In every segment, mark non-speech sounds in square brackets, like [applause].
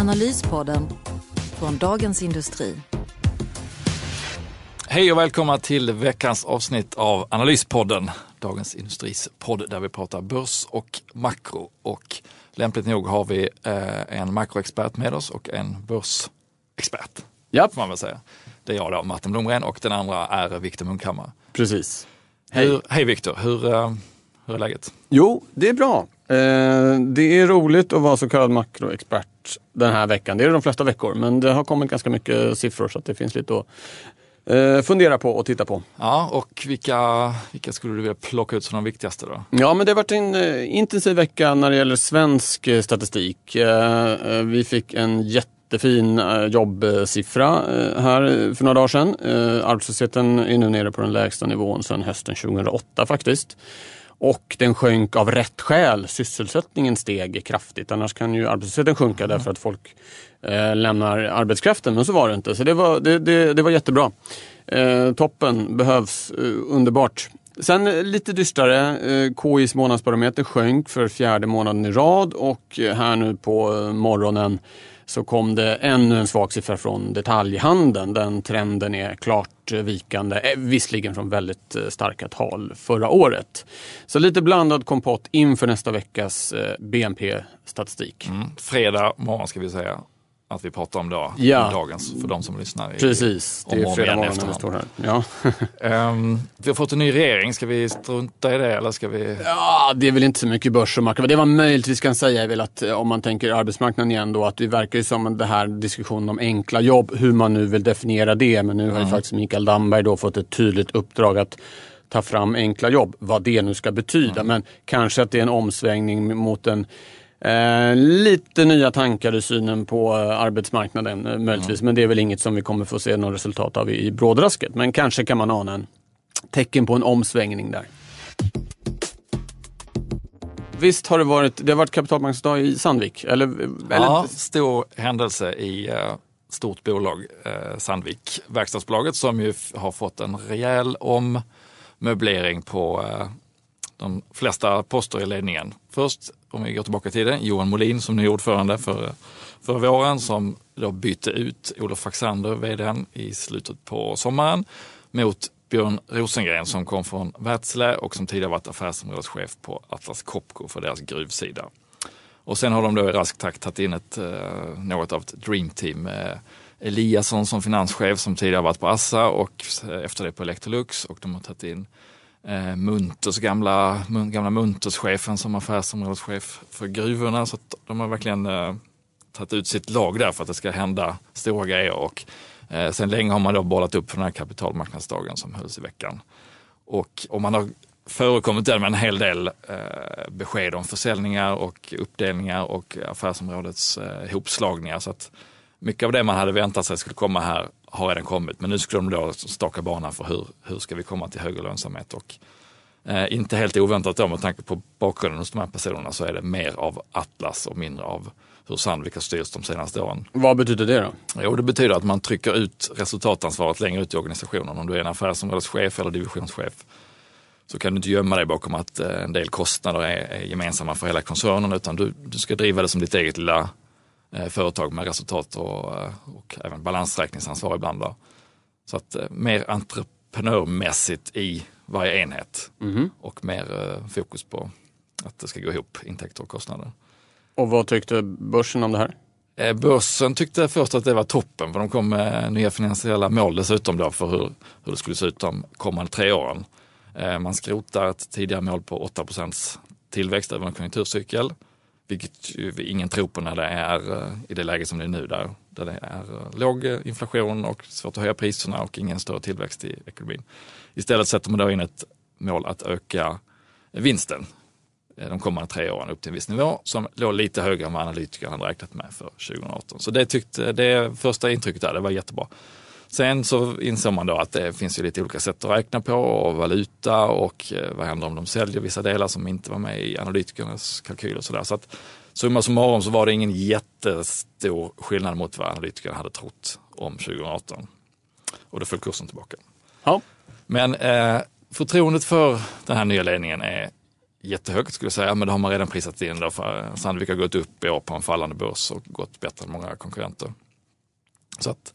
Analyspodden från Dagens Industri. Hej och välkomna till veckans avsnitt av Analyspodden, Dagens Industris podd där vi pratar börs och makro. Och lämpligt nog har vi eh, en makroexpert med oss och en börsexpert. Ja, Får man väl säga. Det är jag då, Martin Blomgren och den andra är Viktor Munkhammar. precis. Hej, hej Viktor, hur, eh, hur är läget? Jo, det är bra. Eh, det är roligt att vara så kallad makroexpert den här veckan. Det är de flesta veckor, men det har kommit ganska mycket siffror så att det finns lite att eh, fundera på och titta på. Ja, och vilka, vilka skulle du vilja plocka ut som de viktigaste då? Ja, men det har varit en eh, intensiv vecka när det gäller svensk eh, statistik. Vi fick en jättefin jobbsiffra här för några dagar sedan. Arbetslösheten är nu nere på den lägsta nivån sedan hösten 2008 faktiskt. Och den sjönk av rätt skäl. Sysselsättningen steg kraftigt. Annars kan ju arbetslösheten sjunka därför att folk eh, lämnar arbetskraften. Men så var det inte. Så det var, det, det, det var jättebra. Eh, toppen behövs. Eh, underbart. Sen eh, lite dystrare. Eh, KIs månadsbarometer sjönk för fjärde månaden i rad och eh, här nu på morgonen så kom det ännu en svag siffra från detaljhandeln. Den trenden är klart vikande, eh, visserligen från väldigt eh, starka tal förra året. Så lite blandad kompott inför nästa veckas eh, BNP-statistik. Mm. Fredag morgon ska vi säga att vi pratar om då, Ja. dagens, för de som lyssnar. I, Precis, det är fredag morgon när vi står här. Ja. [laughs] Ehm, vi har fått en ny regering, ska vi strunta i det eller ska vi? Ja, det är väl inte så mycket börs och makro. Det man möjligtvis kan säga är väl att eh, om man tänker arbetsmarknaden igen då att det verkar ju som det här diskussionen om enkla jobb, hur man nu vill definiera det. Men nu har ju faktiskt Mikael Damberg då fått ett tydligt uppdrag att ta fram enkla jobb, vad det nu ska betyda. Men kanske att det är en omsvängning mot en Eh, lite nya tankar i synen på eh, arbetsmarknaden eh, möjligtvis. Men det är väl inget som vi kommer få se något resultat av i, i brådrasket. Men kanske kan man ana en tecken på en omsvängning där. Visst har det varit, det har varit kapitalmarknadsdag i Sandvik? Eller, eller, Ja, stor händelse i stort bolag, Sandvik, verkstadsbolaget som ju har fått en rejäl ommöblering på de flesta poster i ledningen. Först, om vi går tillbaka i tiden, Johan Molin som ny ordförande för, för våren som då bytte ut Olof Faxander, vdn, i slutet på sommaren mot Björn Rosengren som kom från Wärtsilä och som tidigare varit affärsområdeschef på Atlas Copco för deras gruvsida. Och sen har de då i rask takt tagit in ett, eh, något av ett dreamteam. med Eliasson som finanschef som tidigare varit på Assa och eh, efter det på Electrolux och de har tagit in eh, Munters gamla, gamla Munters-chefen som affärsområdeschef för gruvorna. Så att de har verkligen eh, tagit ut sitt lag där för att det ska hända stora grejer. Och, eh, sen länge har man då bollat upp för den här kapitalmarknadsdagen som hölls i veckan. Och om man har förekommit där med en hel del eh, besked om försäljningar och uppdelningar och affärsområdets eh, hopslagningar. Så att mycket av det man hade väntat sig skulle komma här har redan kommit. Men nu skulle de då staka banan för hur, hur ska vi komma till högre lönsamhet. Och, eh, inte helt oväntat då med tanke på bakgrunden hos de här personerna så är det mer av Atlas och mindre av hur Sandvik har styrts de senaste åren. vad betyder det då? Jo, det betyder att man trycker ut resultatansvaret längre ut i organisationen. Om du är en affärsområdeschef eller divisionschef så kan du inte gömma dig bakom att eh, en del kostnader är, är gemensamma för hela koncernen utan du, du ska driva det som ditt eget lilla företag med resultat och, eh, och även balansräkningsansvar ibland. Då. Så att eh, mer entreprenörmässigt i varje enhet och mer eh, fokus på att det ska gå ihop, intäkter och kostnader. Och vad tyckte börsen om det här? Eh, Börsen tyckte först att det var toppen för de kom med nya finansiella mål dessutom då för hur, hur det skulle se ut de kommande tre åren. Eh, Man skrotar ett tidigare mål på 8% tillväxt över en konjunkturcykel. Vilket ju ingen tror på när det är eh, i det läge som det är nu där, där det är eh, låg eh, inflation och svårt att höja priserna och ingen större tillväxt i ekonomin. Istället sätter man då in ett mål att öka vinsten de kommande tre åren upp till en viss nivå som låg lite högre än vad analytikerna hade räknat med för 2018. Så det tyckte, det första intrycket där, det var jättebra. Sen så inser man då att det finns ju lite olika sätt att räkna på och valuta och eh, vad händer om de säljer vissa delar som inte var med i analytikernas kalkyl och sådär. Så att summa summarum så var det ingen jättestor skillnad mot vad analytikerna hade trott om 2018. Och då föll kursen tillbaka. Ja. Men eh, förtroendet för den här nya ledningen är jättehögt skulle jag säga, men det har man redan prisat in. Då för Sandvik har gått upp i år på en fallande börs och gått bättre än många konkurrenter. Så att,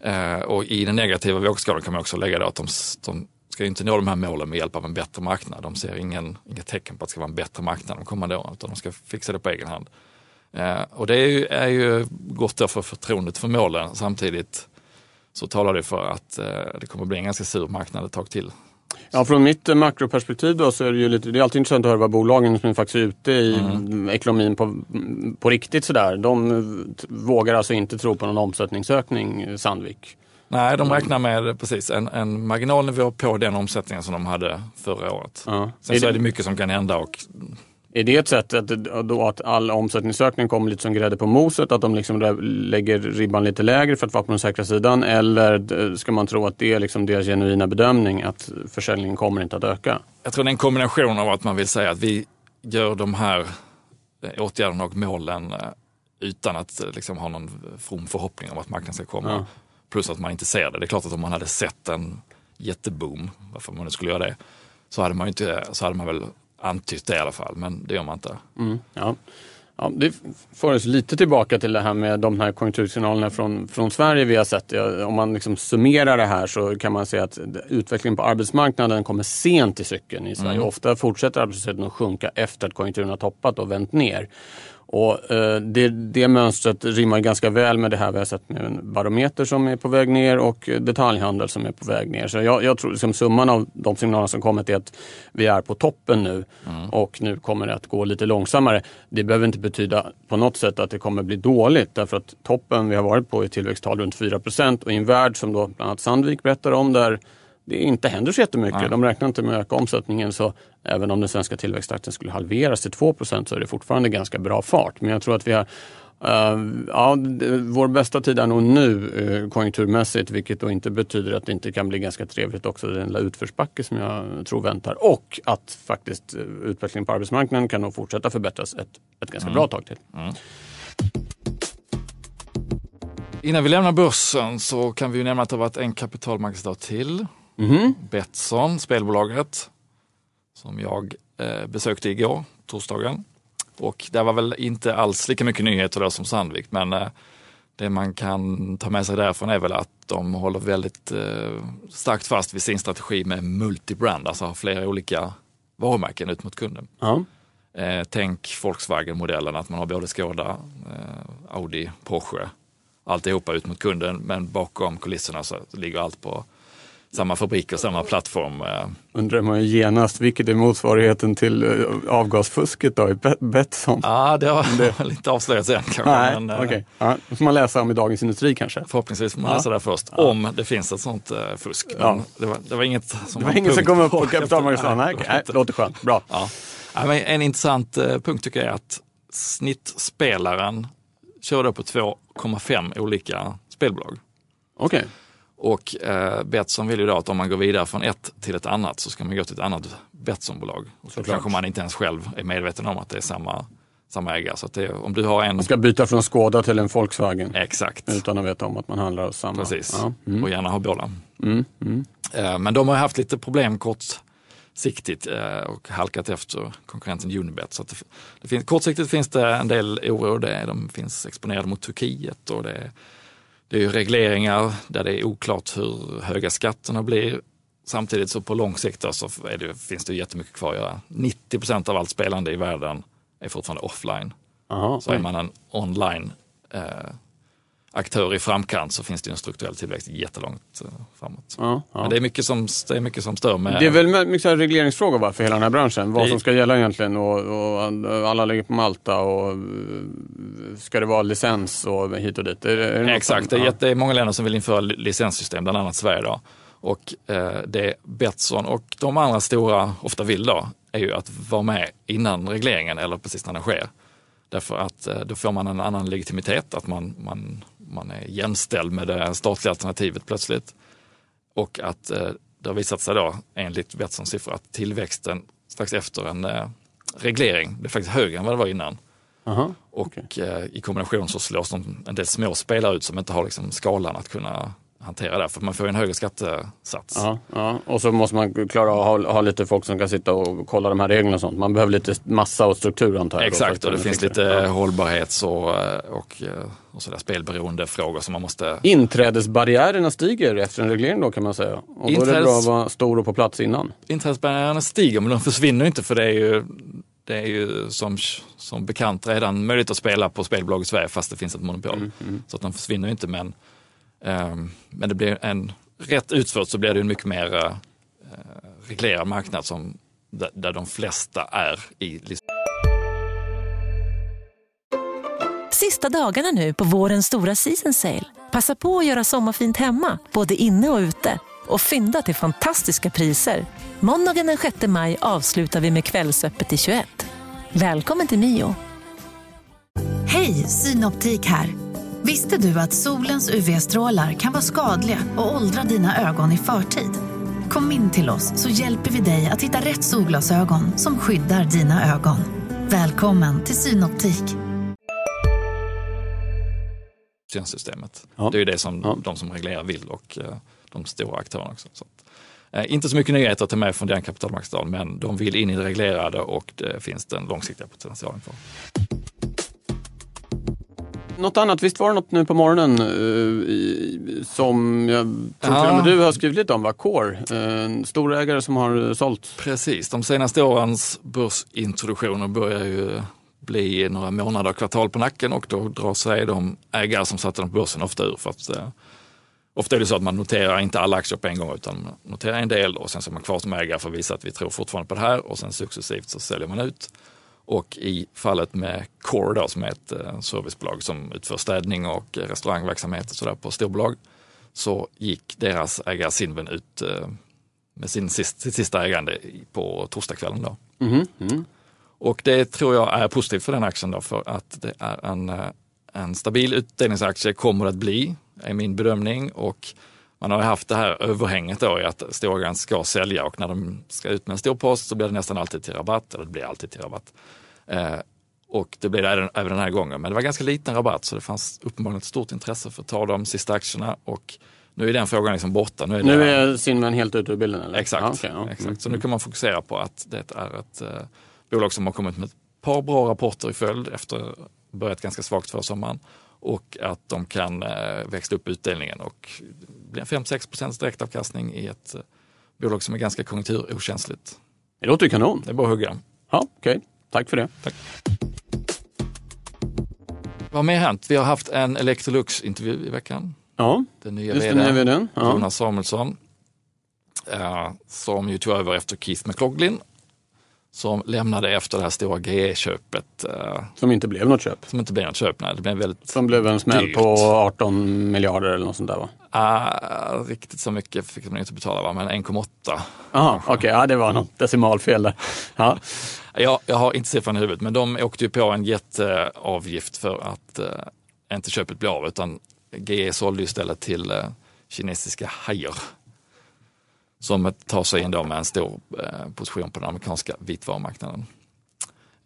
Eh, och i den negativa vågskålen kan man också lägga då att de, de ska inte nå de här målen med hjälp av en bättre marknad. De ser ingen, inga tecken på att det ska vara en bättre marknad de kommande åren, utan de ska fixa det på egen hand. Eh, och det är ju, är ju gott då för förtroendet för målen. Samtidigt så talar det för att eh, det kommer bli en ganska sur marknad ett tag till. Ja, från mitt eh, makroperspektiv då så är det ju lite, det är alltid intressant att höra vad bolagen som är faktiskt ute i Mm. ekonomin på, på riktigt sådär. De eh, vågar alltså inte tro på någon omsättningsökning, eh, Sandvik. Nej, de räknar med precis en, en marginalnivå på den omsättningen som de hade förra året. Ja. Sen Är så det- är det mycket som kan hända och Är det ett sätt att, då att all omsättningsökning kommer lite som grädde på moset? Att de liksom lägger ribban lite lägre för att vara på den säkra sidan? Eller eh, ska man tro att det är liksom deras genuina bedömning att försäljningen kommer inte att öka? jag tror det är en kombination av att man vill säga att vi gör de här eh, åtgärderna och målen eh, utan att liksom ha någon from förhoppning om att marknaden ska komma. Ja. Plus att man inte ser det. Det är klart att om man hade sett en jätteboom, varför man nu skulle göra det, så hade man, inte, så hade man väl antytt det i alla fall, men det gör man inte. Mm, ja. Ja, det får oss lite tillbaka till det här med de här konjunktursignalerna från, från Sverige vi har sett. Om man liksom summerar det här så kan man säga att utvecklingen på arbetsmarknaden kommer sent i cykeln i Sverige. Ofta fortsätter arbetslösheten att sjunka efter att konjunkturen har toppat och vänt ner. Och eh, det, det mönstret rimmar ganska väl med det här vi har sett med en barometer som är på väg ner och detaljhandel som är på väg ner. Så jag, jag tror liksom summan av de signaler som kommit är att vi är på toppen nu och nu kommer det att gå lite långsammare. Det behöver inte betyda på något sätt att det kommer bli dåligt därför att toppen vi har varit på är tillväxttal runt 4% och i en värld som då bland annat Sandvik berättar om där det inte händer så jättemycket. Nej. De räknar inte med att öka omsättningen så även om den svenska tillväxttakten skulle halveras till 2 så är det fortfarande ganska bra fart. Men jag tror att vi har eh, ja, vår bästa tid är nog nu uh, konjunkturmässigt vilket då inte betyder att det inte kan bli ganska trevligt också den lilla utförsbacke som jag tror väntar. Och att faktiskt uh, utvecklingen på arbetsmarknaden kan nog fortsätta förbättras ett, ett ganska bra tag till. Innan vi lämnar börsen så kan vi ju nämna att det har varit en kapitalmarknadsdag till. Mhm. Betsson, spelbolaget, som jag eh, besökte igår, torsdagen. Och det var väl inte alls lika mycket nyheter då som Sandvik, men eh, det man kan ta med sig därifrån är väl att de håller väldigt eh, starkt fast vid sin strategi med multibrand, alltså ha flera olika varumärken ut mot kunden. Ja. Eh, tänk Volkswagen-modellen, att man har både Skoda, eh, Audi, Porsche, alltihopa ut mot kunden, men bakom kulisserna så ligger allt på samma fabrik och samma plattform. Eh, Undrar man ju genast vilket är motsvarigheten till uh, avgasfusket då i Bet- Betsson? Ja, det har väl [laughs] inte avslöjats än kanske. Nej, men, eh, okej. Ja, det får man läsa om i Dagens Industri kanske. Förhoppningsvis får man Ja. läsa det först, om det finns ett sånt eh, fusk. Ja. det, var, det var inget som Det var ingen som kom upp på kapitalmarknaden. Nej, Nej, okej. Nej, det låter skönt. Bra. Ja. Ja, men en intressant eh, punkt tycker jag är att snittspelaren kör då på 2,5 olika spelbolag. Okej. Och eh, Betsson vill ju då att om man går vidare från ett till ett annat så ska man gå till ett annat Betssonbolag. Och så kanske man inte ens själv är medveten om att det är samma, samma ägare. Så det, om du har en... Man ska byta från Skoda till en Volkswagen Exakt, utan att veta om att man handlar hos samma. precis. Ja. Mm. Och gärna ha båda. Mm. Mm. Eh, men de har haft lite problem kortsiktigt eh, och halkat efter konkurrenten Unibet. Så det, det finns, kortsiktigt finns det en del oro. Det, de finns exponerade mot Turkiet och det, det är regleringar där det är oklart hur höga skatterna blir. Samtidigt så på lång sikt så det, finns det jättemycket kvar att göra. 90 procent av allt spelande i världen är fortfarande offline. Aha, Så är man en online eh, aktör i framkant så finns det en strukturell tillväxt jättelångt eh, framåt. Ja, ja. Men det är mycket som, det är mycket som stör med... Det är väl mycket regleringsfrågor va, för hela den här branschen. Vad Det- som ska gälla egentligen och, och alla ligger på Malta och eh, ska det vara licens och hit och dit? Är, det- är det Exakt, som- ja. det är många länder som vill införa li- licenssystem, bland annat Sverige. Då. Och eh, det Betsson och de andra stora ofta vill då är ju att vara med innan regleringen eller precis när den sker. Därför att eh, då får man en annan legitimitet, att man, man, man är jämställd med det statliga alternativet plötsligt. Och att eh, det har visat sig då, enligt Betssons siffror, att tillväxten strax efter en eh, reglering blev faktiskt högre än vad det var innan. Aha. Och eh, i kombination så slås de, en del små spelare ut som inte har liksom skalan att kunna hantera det, för man får en högre skattesats. Ja, ja. Och så måste man klara att ha, ha lite folk som kan sitta och kolla de här reglerna och sånt. Man behöver lite massa och struktur antar jag. då, Exakt, att och det finns lite Ja. hållbarhets och, eh, och, eh, och sådär spelberoende frågor som man måste... Inträdesbarriärerna stiger efter en reglering då kan man säga. Och då är det Inträdes- bra att vara stor och på plats innan. Inträdesbarriärerna stiger men de försvinner inte för det är ju, det är ju som, som bekant redan möjligt att spela på spelbolag i Sverige fast det finns ett monopol. Så att de försvinner inte men, men det blir en, rätt utfört så blir det en mycket mer eh, reglerad marknad som, där, de flesta är i Sista dagarna nu på vårens stora season sale. Passa på att göra sommarfint hemma, både inne och ute. Och fynda till fantastiska priser. Måndagen den 6 maj avslutar vi med Kvällsöppet i 21. Välkommen till Mio. Hej, Synoptik här. Visste du att solens UV-strålar kan vara skadliga och åldra dina ögon i förtid? Kom in till oss så hjälper vi dig att hitta rätt solglasögon som skyddar dina ögon. Välkommen till Synoptik. systemet. Ja. Det är ju det som Ja. de som reglerar vill och eh, de stora aktörerna också. Så eh, inte så mycket nyheter till mig från den kapitalmarknadsdagen, men de vill in i det reglerade och det finns den långsiktiga potentialen för. Något annat, visst var det något nu på morgonen eh, i, som jag tror till Ja. och med du har skrivit lite om, va? Core, eh, en storägare som har eh, sålt. Precis, de senaste årens börsintroduktioner börjar ju bli några månader, kvartal på nacken och då drar sig de ägare som satte dem på börsen ofta ur. För att, eh, ofta är det så att man noterar inte alla aktier på en gång utan man noterar en del och sen så är man kvar som ägare för att visa att vi tror fortfarande på det här och sen successivt så säljer man ut. Och i fallet med Core då, som är ett eh, servicebolag som utför städning och restaurangverksamhet och sådär på storbolag, så gick deras ägare Cinven ut eh, med sin sist, sitt sista ägande på torsdagskvällen. Då. Mhm, mm. Och det tror jag är positivt för den aktien då, för att det är en, eh, en stabil utdelningsaktie kommer det att bli, är min bedömning. Och man har haft det här överhänget då i att storägaren ska sälja och när de ska ut med en stor post så blir det nästan alltid till rabatt, eller det blir alltid till rabatt. Eh, och det blir det även, även den här gången, men det var ganska liten rabatt så det fanns uppenbarligen ett stort intresse för att ta de sista aktierna och nu är den frågan liksom borta. Nu är, Nu är Sinman helt ute ur bilden eller? Exakt, Ja, okej, ja. exakt. Mm. så nu kan man fokusera på att det är ett eh, bolag som har kommit med ett par bra rapporter i följd efter börjat ganska svagt för sommaren och att de kan eh, växla upp utdelningen och en 5-6 procents direktavkastning i ett eh, bolag som är ganska konjunkturokänsligt. Det låter ju kanon. Det är bara att hugga. Ja, okej. Tack för det. Vad har mer hänt? Vi har haft en Electrolux-intervju i veckan. Ja, Den nya just det, nu är vi den. Ja. Jonas Samuelsson, eh, som ju tog över efter Keith McLaughlin, som lämnade efter det här stora GE-köpet, eh, Som inte blev något köp. som inte blev något köp. Nej, det blev väldigt, Som blev en smäll Dyrt. på 18 miljarder eller något sånt där va? ah, riktigt så mycket fick de inte betala, va? men 1,8. Jaha, okej, ja, det var något decimalfel där. Ja. Ja, jag har inte siffran i huvudet, men de åkte ju på en jätteavgift för att eh, inte köpet blev av, utan GE sålde istället till eh, kinesiska hajer. Som tar sig in då med en stor eh, position på den amerikanska vitvarumarknaden.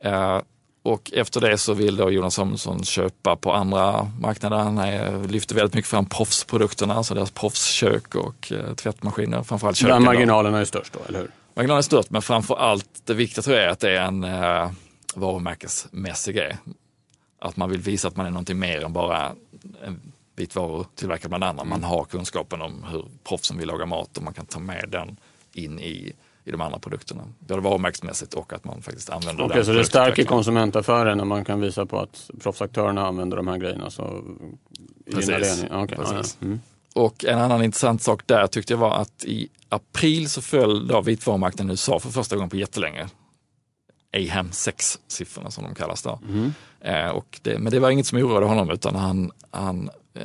Eh, och efter det så vill då Jonas Samuelsson köpa på andra marknader. Han lyfter väldigt mycket fram proffsprodukterna, alltså deras proffskök och eh, tvättmaskiner, framförallt köken. Där då. marginalen är störst då, eller hur? Marginalen är stört, men framför allt det viktiga tror jag är att det är en eh, varumärkesmässig grej. Att man vill visa att man är någonting mer än bara en vitvärutillverkare bland andra. Man har kunskapen om hur proffsen vill laga mat och man kan ta med den in i, i de andra produkterna. Både varumärkesmässigt och att man faktiskt använder Okej, den så det stärker konsumentaffären när man kan visa på att proffsaktörerna använder de här grejerna. Så Precis. ja, Precis. Mm. Och en annan intressant sak där tyckte jag var att i april så föll då vitvarumarknaden i USA för första gången på jättelänge. AHAM 6-siffrorna som de kallas då. Eh, och det, men det var inget som oroade honom utan han, han eh,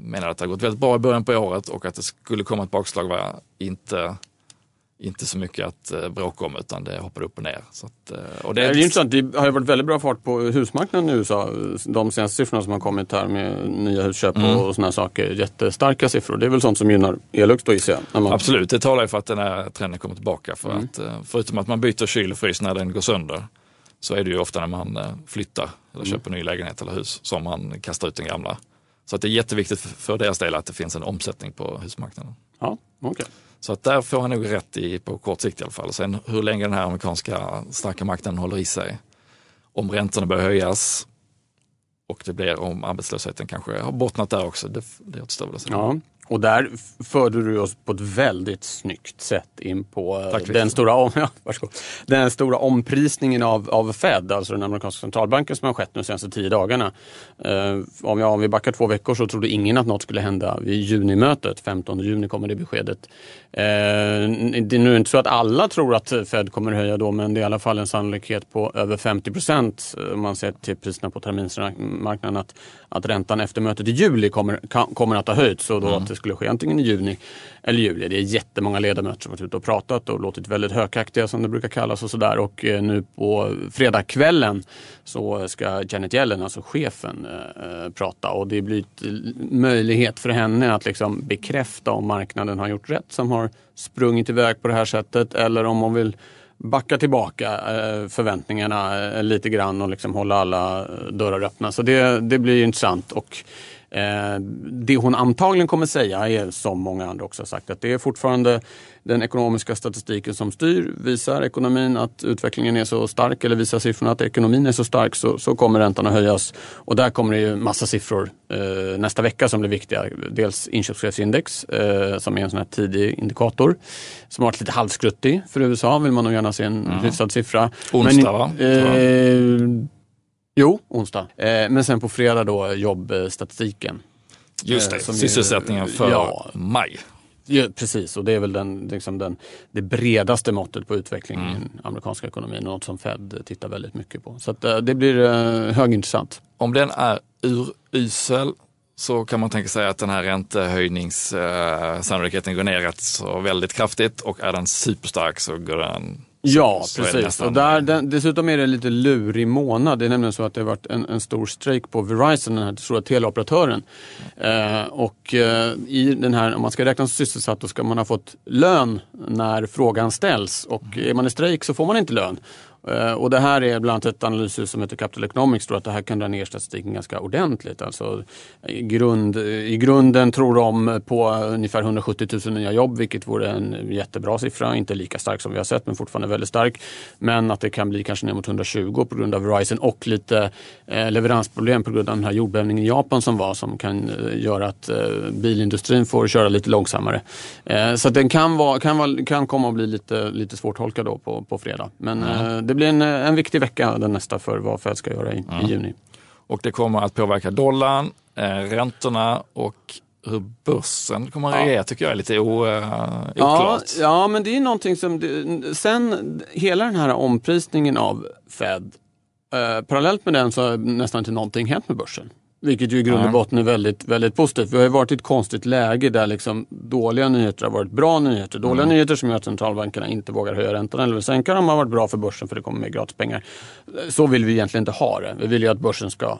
menade att det har gått väldigt bra i början på året och att det skulle komma ett bakslag var inte inte så mycket att eh, bråka om utan det hoppade upp och ner. Att, eh, och Det är intressant. Det har ju varit väldigt bra fart på husmarknaden i USA. De senaste siffrorna som har kommit här med nya husköp Mm. och sådana saker. Jättestarka siffror. Det är väl sånt som gynnar Elux då gissar jag. Man- Absolut, det talar ju för att den här trenden kommer tillbaka. För att, eh, förutom att man byter kyl och frys när den går sönder så är det ju ofta när man flyttar eller köper ny lägenhet eller hus som man kastar ut den gamla. Så att det är jätteviktigt för- deras del att det finns en omsättning på husmarknaden. Ja, okej. Så att där får han nog rätt i på kort sikt i alla fall. Sen hur länge den här amerikanska starka makten håller i sig. Om räntorna börjar höjas och det blir om arbetslösheten kanske har bottnat där också. Det, det återstår väl att se. Ja. Och där förde du oss på ett väldigt snyggt sätt in på eh, Tack, den, stora, om, [laughs] ja, den stora omprisningen av, av Fed, alltså den amerikanska centralbanken som har skett de senaste tio dagarna. Eh, om, jag, om vi backar två veckor så trodde ingen att något skulle hända vid junimötet. 15 juni kommer det beskedet. Eh, det är nu inte så att alla tror att Fed kommer höja då men det är i alla fall en sannolikhet på över 50 procent eh, om man ser till priserna på terminsmarknaden att, att räntan efter mötet i juli kommer, kommer att ha höjts och då att det skulle ske antingen i juni eller juli. Det är jättemånga ledamöter som har varit ute och pratat och låtit väldigt högaktiga som det brukar kallas och sådär och eh, nu på fredagskvällen så ska Janet Yellen, alltså chefen, eh, eh, prata och det blir möjlighet för henne att liksom bekräfta om marknaden har gjort rätt som har sprungit iväg på det här sättet eller om hon vill backa tillbaka förväntningarna lite grann och liksom hålla alla dörrar öppna. Så det, det blir intressant. Och det hon antagligen kommer säga är som många andra också har sagt att det är fortfarande den ekonomiska statistiken som styr. Visar ekonomin att utvecklingen är så stark eller visar siffrorna att ekonomin är så stark så, så kommer räntan att höjas. Och där kommer det ju massa siffror eh, nästa vecka som blir viktiga. Dels inköpschefsindex eh, som är en sån här tidig indikator som har varit lite halvskruttig för USA vill man nog gärna se en hyfsad siffra. Onsdag, va? Eh, Jo, onsdag. Eh, men sen på fredag då jobbstatistiken. Just Eh, det, ju- sysselsättningen för Ja. maj. Ja, precis, och det är väl den, liksom den, det bredaste måttet på utvecklingen i den amerikanska ekonomin. Något som Fed tittar väldigt mycket på. Så att, eh, det blir eh, högintressant. Om den är urusel så kan man tänka sig att den här räntehöjningssannolikheten går ner rätt så väldigt kraftigt och är den superstark så går den Ja, så precis. Och där, den, dessutom är det en lite lurig månad. Det är nämligen så att det har varit en, en stor strejk på Verizon, den här stora teleoperatören. Eh, och eh, i den här, om man ska räknas som sysselsatt, då ska man ha fått lön när frågan ställs. Och är man i strejk så får man inte lön. Eh, Och det här är bland annat ett analyshus som heter Capital Economics tror att det här kan dra ner statistiken ganska ordentligt. Alltså, i, grund, I grunden tror de på ungefär 170 000 nya jobb vilket vore en jättebra siffra. Inte lika stark som vi har sett men fortfarande väldigt stark. Men att det kan bli kanske ner mot 120 på grund av Verizon och lite eh, leveransproblem på grund av den här jordbävningen i Japan som var som kan eh, göra att bilindustrin får köra lite långsammare. Så den kan, vara, kan, vara, kan komma att bli lite, lite svårtolkad då på, på fredag. Men eh, det blir en, en viktig vecka den nästa för vad Fed ska göra i, i juni. Och det kommer att påverka dollarn, eh, räntorna och hur börsen kommer att Ja. reagera tycker jag är lite o, Ja, oklart. ja, men det är någonting som... Det, sen hela den här omprisningen av Fed, eh, parallellt med den så har nästan inte någonting hänt med börsen. Vilket ju i grund och botten är väldigt, väldigt positivt. Vi har ju varit i ett konstigt läge där liksom dåliga nyheter har varit bra nyheter. Dåliga nyheter som gör att centralbankerna inte vågar höja räntan eller sänka dem har varit bra för börsen för det kommer mer gratispengar. Så vill vi egentligen inte ha det. Vi vill ju att börsen ska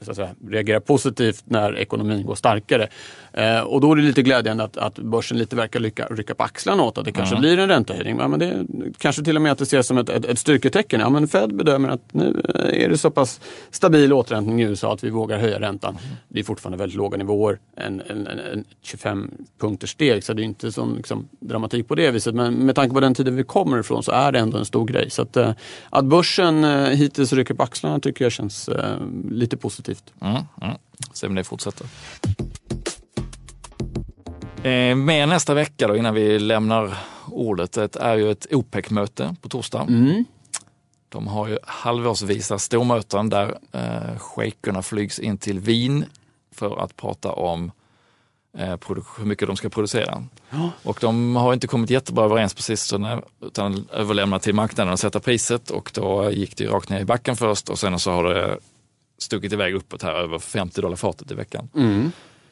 så att säga, reagera positivt när ekonomin går starkare. Eh, och då är det lite glädjande att, att börsen lite verkar lycka, rycka på axlarna åt att det kanske blir en räntehöjning. Ja, men det, kanske till och med att det ses som ett, ett, ett styrketecken. Ja, men Fed bedömer att nu eh, är det så pass stabil återhämtning i USA att vi vågar höja räntan. Det är fortfarande väldigt låga nivåer, en, en, en, en 25 punkters steg så det är inte sån liksom, dramatik på det viset. Men med tanke på den tiden vi kommer ifrån så är det ändå en stor grej. Så att, eh, att börsen eh, hittills rycker på axlarna tycker jag känns eh, lite positivt. Mm, mm. Se om det fortsätter. Eh, med nästa vecka då, innan vi lämnar ordet, det är ju ett OPEC-möte på torsdag. De har ju halvårsvisa stormöten där eh, shejkerna flygs in till Wien för att prata om eh, hur mycket de ska producera. Och de har inte kommit jättebra överens på sistone utan överlämnat till marknaden att sätta priset och då gick det ju rakt ner i backen först och sen så har det stuckit iväg uppåt här över 50 dollar fatet i veckan.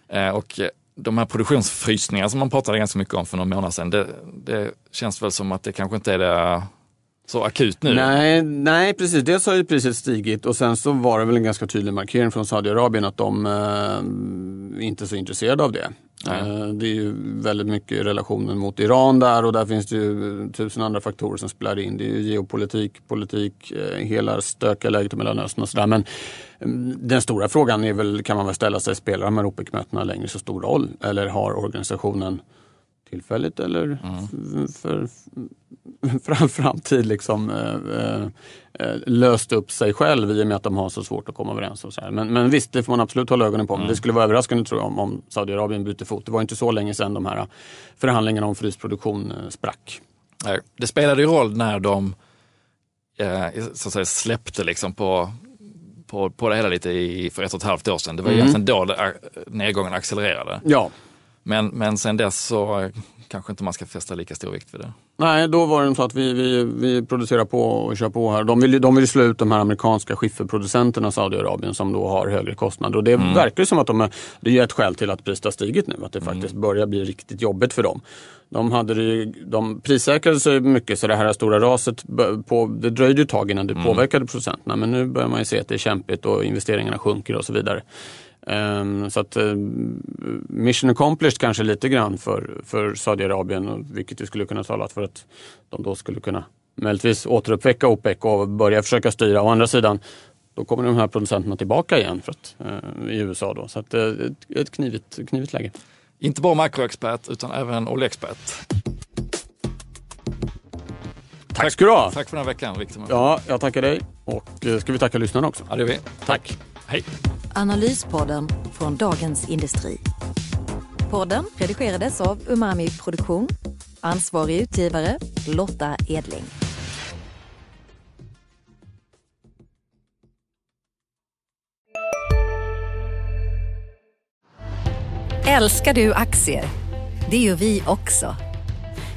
Eh, och eh, de här produktionsfrysningarna som man pratade ganska mycket om för några månader sedan, det, det känns väl som att det kanske inte är det så akut nu. Nej, nej, precis. Dels har ju priset stigit och sen så var det väl en ganska tydlig markering från Saudiarabien att de eh, inte är så intresserade av det. Eh, det är ju väldigt mycket relationen mot Iran där och där finns det ju tusen andra faktorer som spelar in. Det är ju geopolitik, politik, eh, hela stökiga läget i Mellanöstern och sådär. Men mm, den stora frågan är väl, kan man väl ställa sig, spelar de här OPEC-mötena längre så stor roll? Eller har organisationen tillfälligt eller Mm. för, [laughs] för framtid liksom, eh, eh, löst upp sig själv i och med att de har så svårt att komma överens. Och så här. Men, men visst, det får man absolut hålla ögonen på. Mm. Det skulle vara överraskande tror jag om, om Saudiarabien byter fot. Det var inte så länge sedan de här förhandlingarna om frysproduktion eh, sprack. Det spelade ju roll när de eh, så att säga, släppte liksom på, på, på det hela lite i, för ett och ett halvt år sedan. Det var Mm. egentligen då det, eh, nedgången accelererade. Ja, Men, men sen dess så kanske inte man ska fästa lika stor vikt vid det. Nej, då var det så att vi, vi, vi producerar på och kör på här. De vill, de vill slå ut de här amerikanska skifferproducenterna i Saudiarabien som då har högre kostnader. Och det verkar ju som att de är, det är ett skäl till att priset har stigit nu. Att det faktiskt börjar bli riktigt jobbigt för dem. De, hade ju, de prissäkrade sig mycket så det här stora raset, på, det dröjde ett tag innan det påverkade procenterna. Men nu börjar man ju se att det är kämpigt och investeringarna sjunker och så vidare. Ehm, så att eh, mission accomplished kanske lite grann för, för Saudiarabien, vilket ju skulle kunna tala för att de då skulle kunna möjligtvis återuppväcka OPEC och börja försöka styra. Å andra sidan, då kommer de här producenterna tillbaka igen för att, eh, i USA. Då. Så att, eh, ett, ett knivigt, knivigt läge. Inte bara makroexpert utan även oljeexpert. Tack ska du ha! Tack för den här veckan, Victor. Ja. Ja, jag tackar dig och eh, ska vi tacka lyssnarna också? ja, det gör vi. Tack! Hej! Analyspodden från Dagens Industri. Podden redigerades av Umami Produktion. Ansvarig utgivare Lotta Edling. Älskar du aktier? Det gör vi också.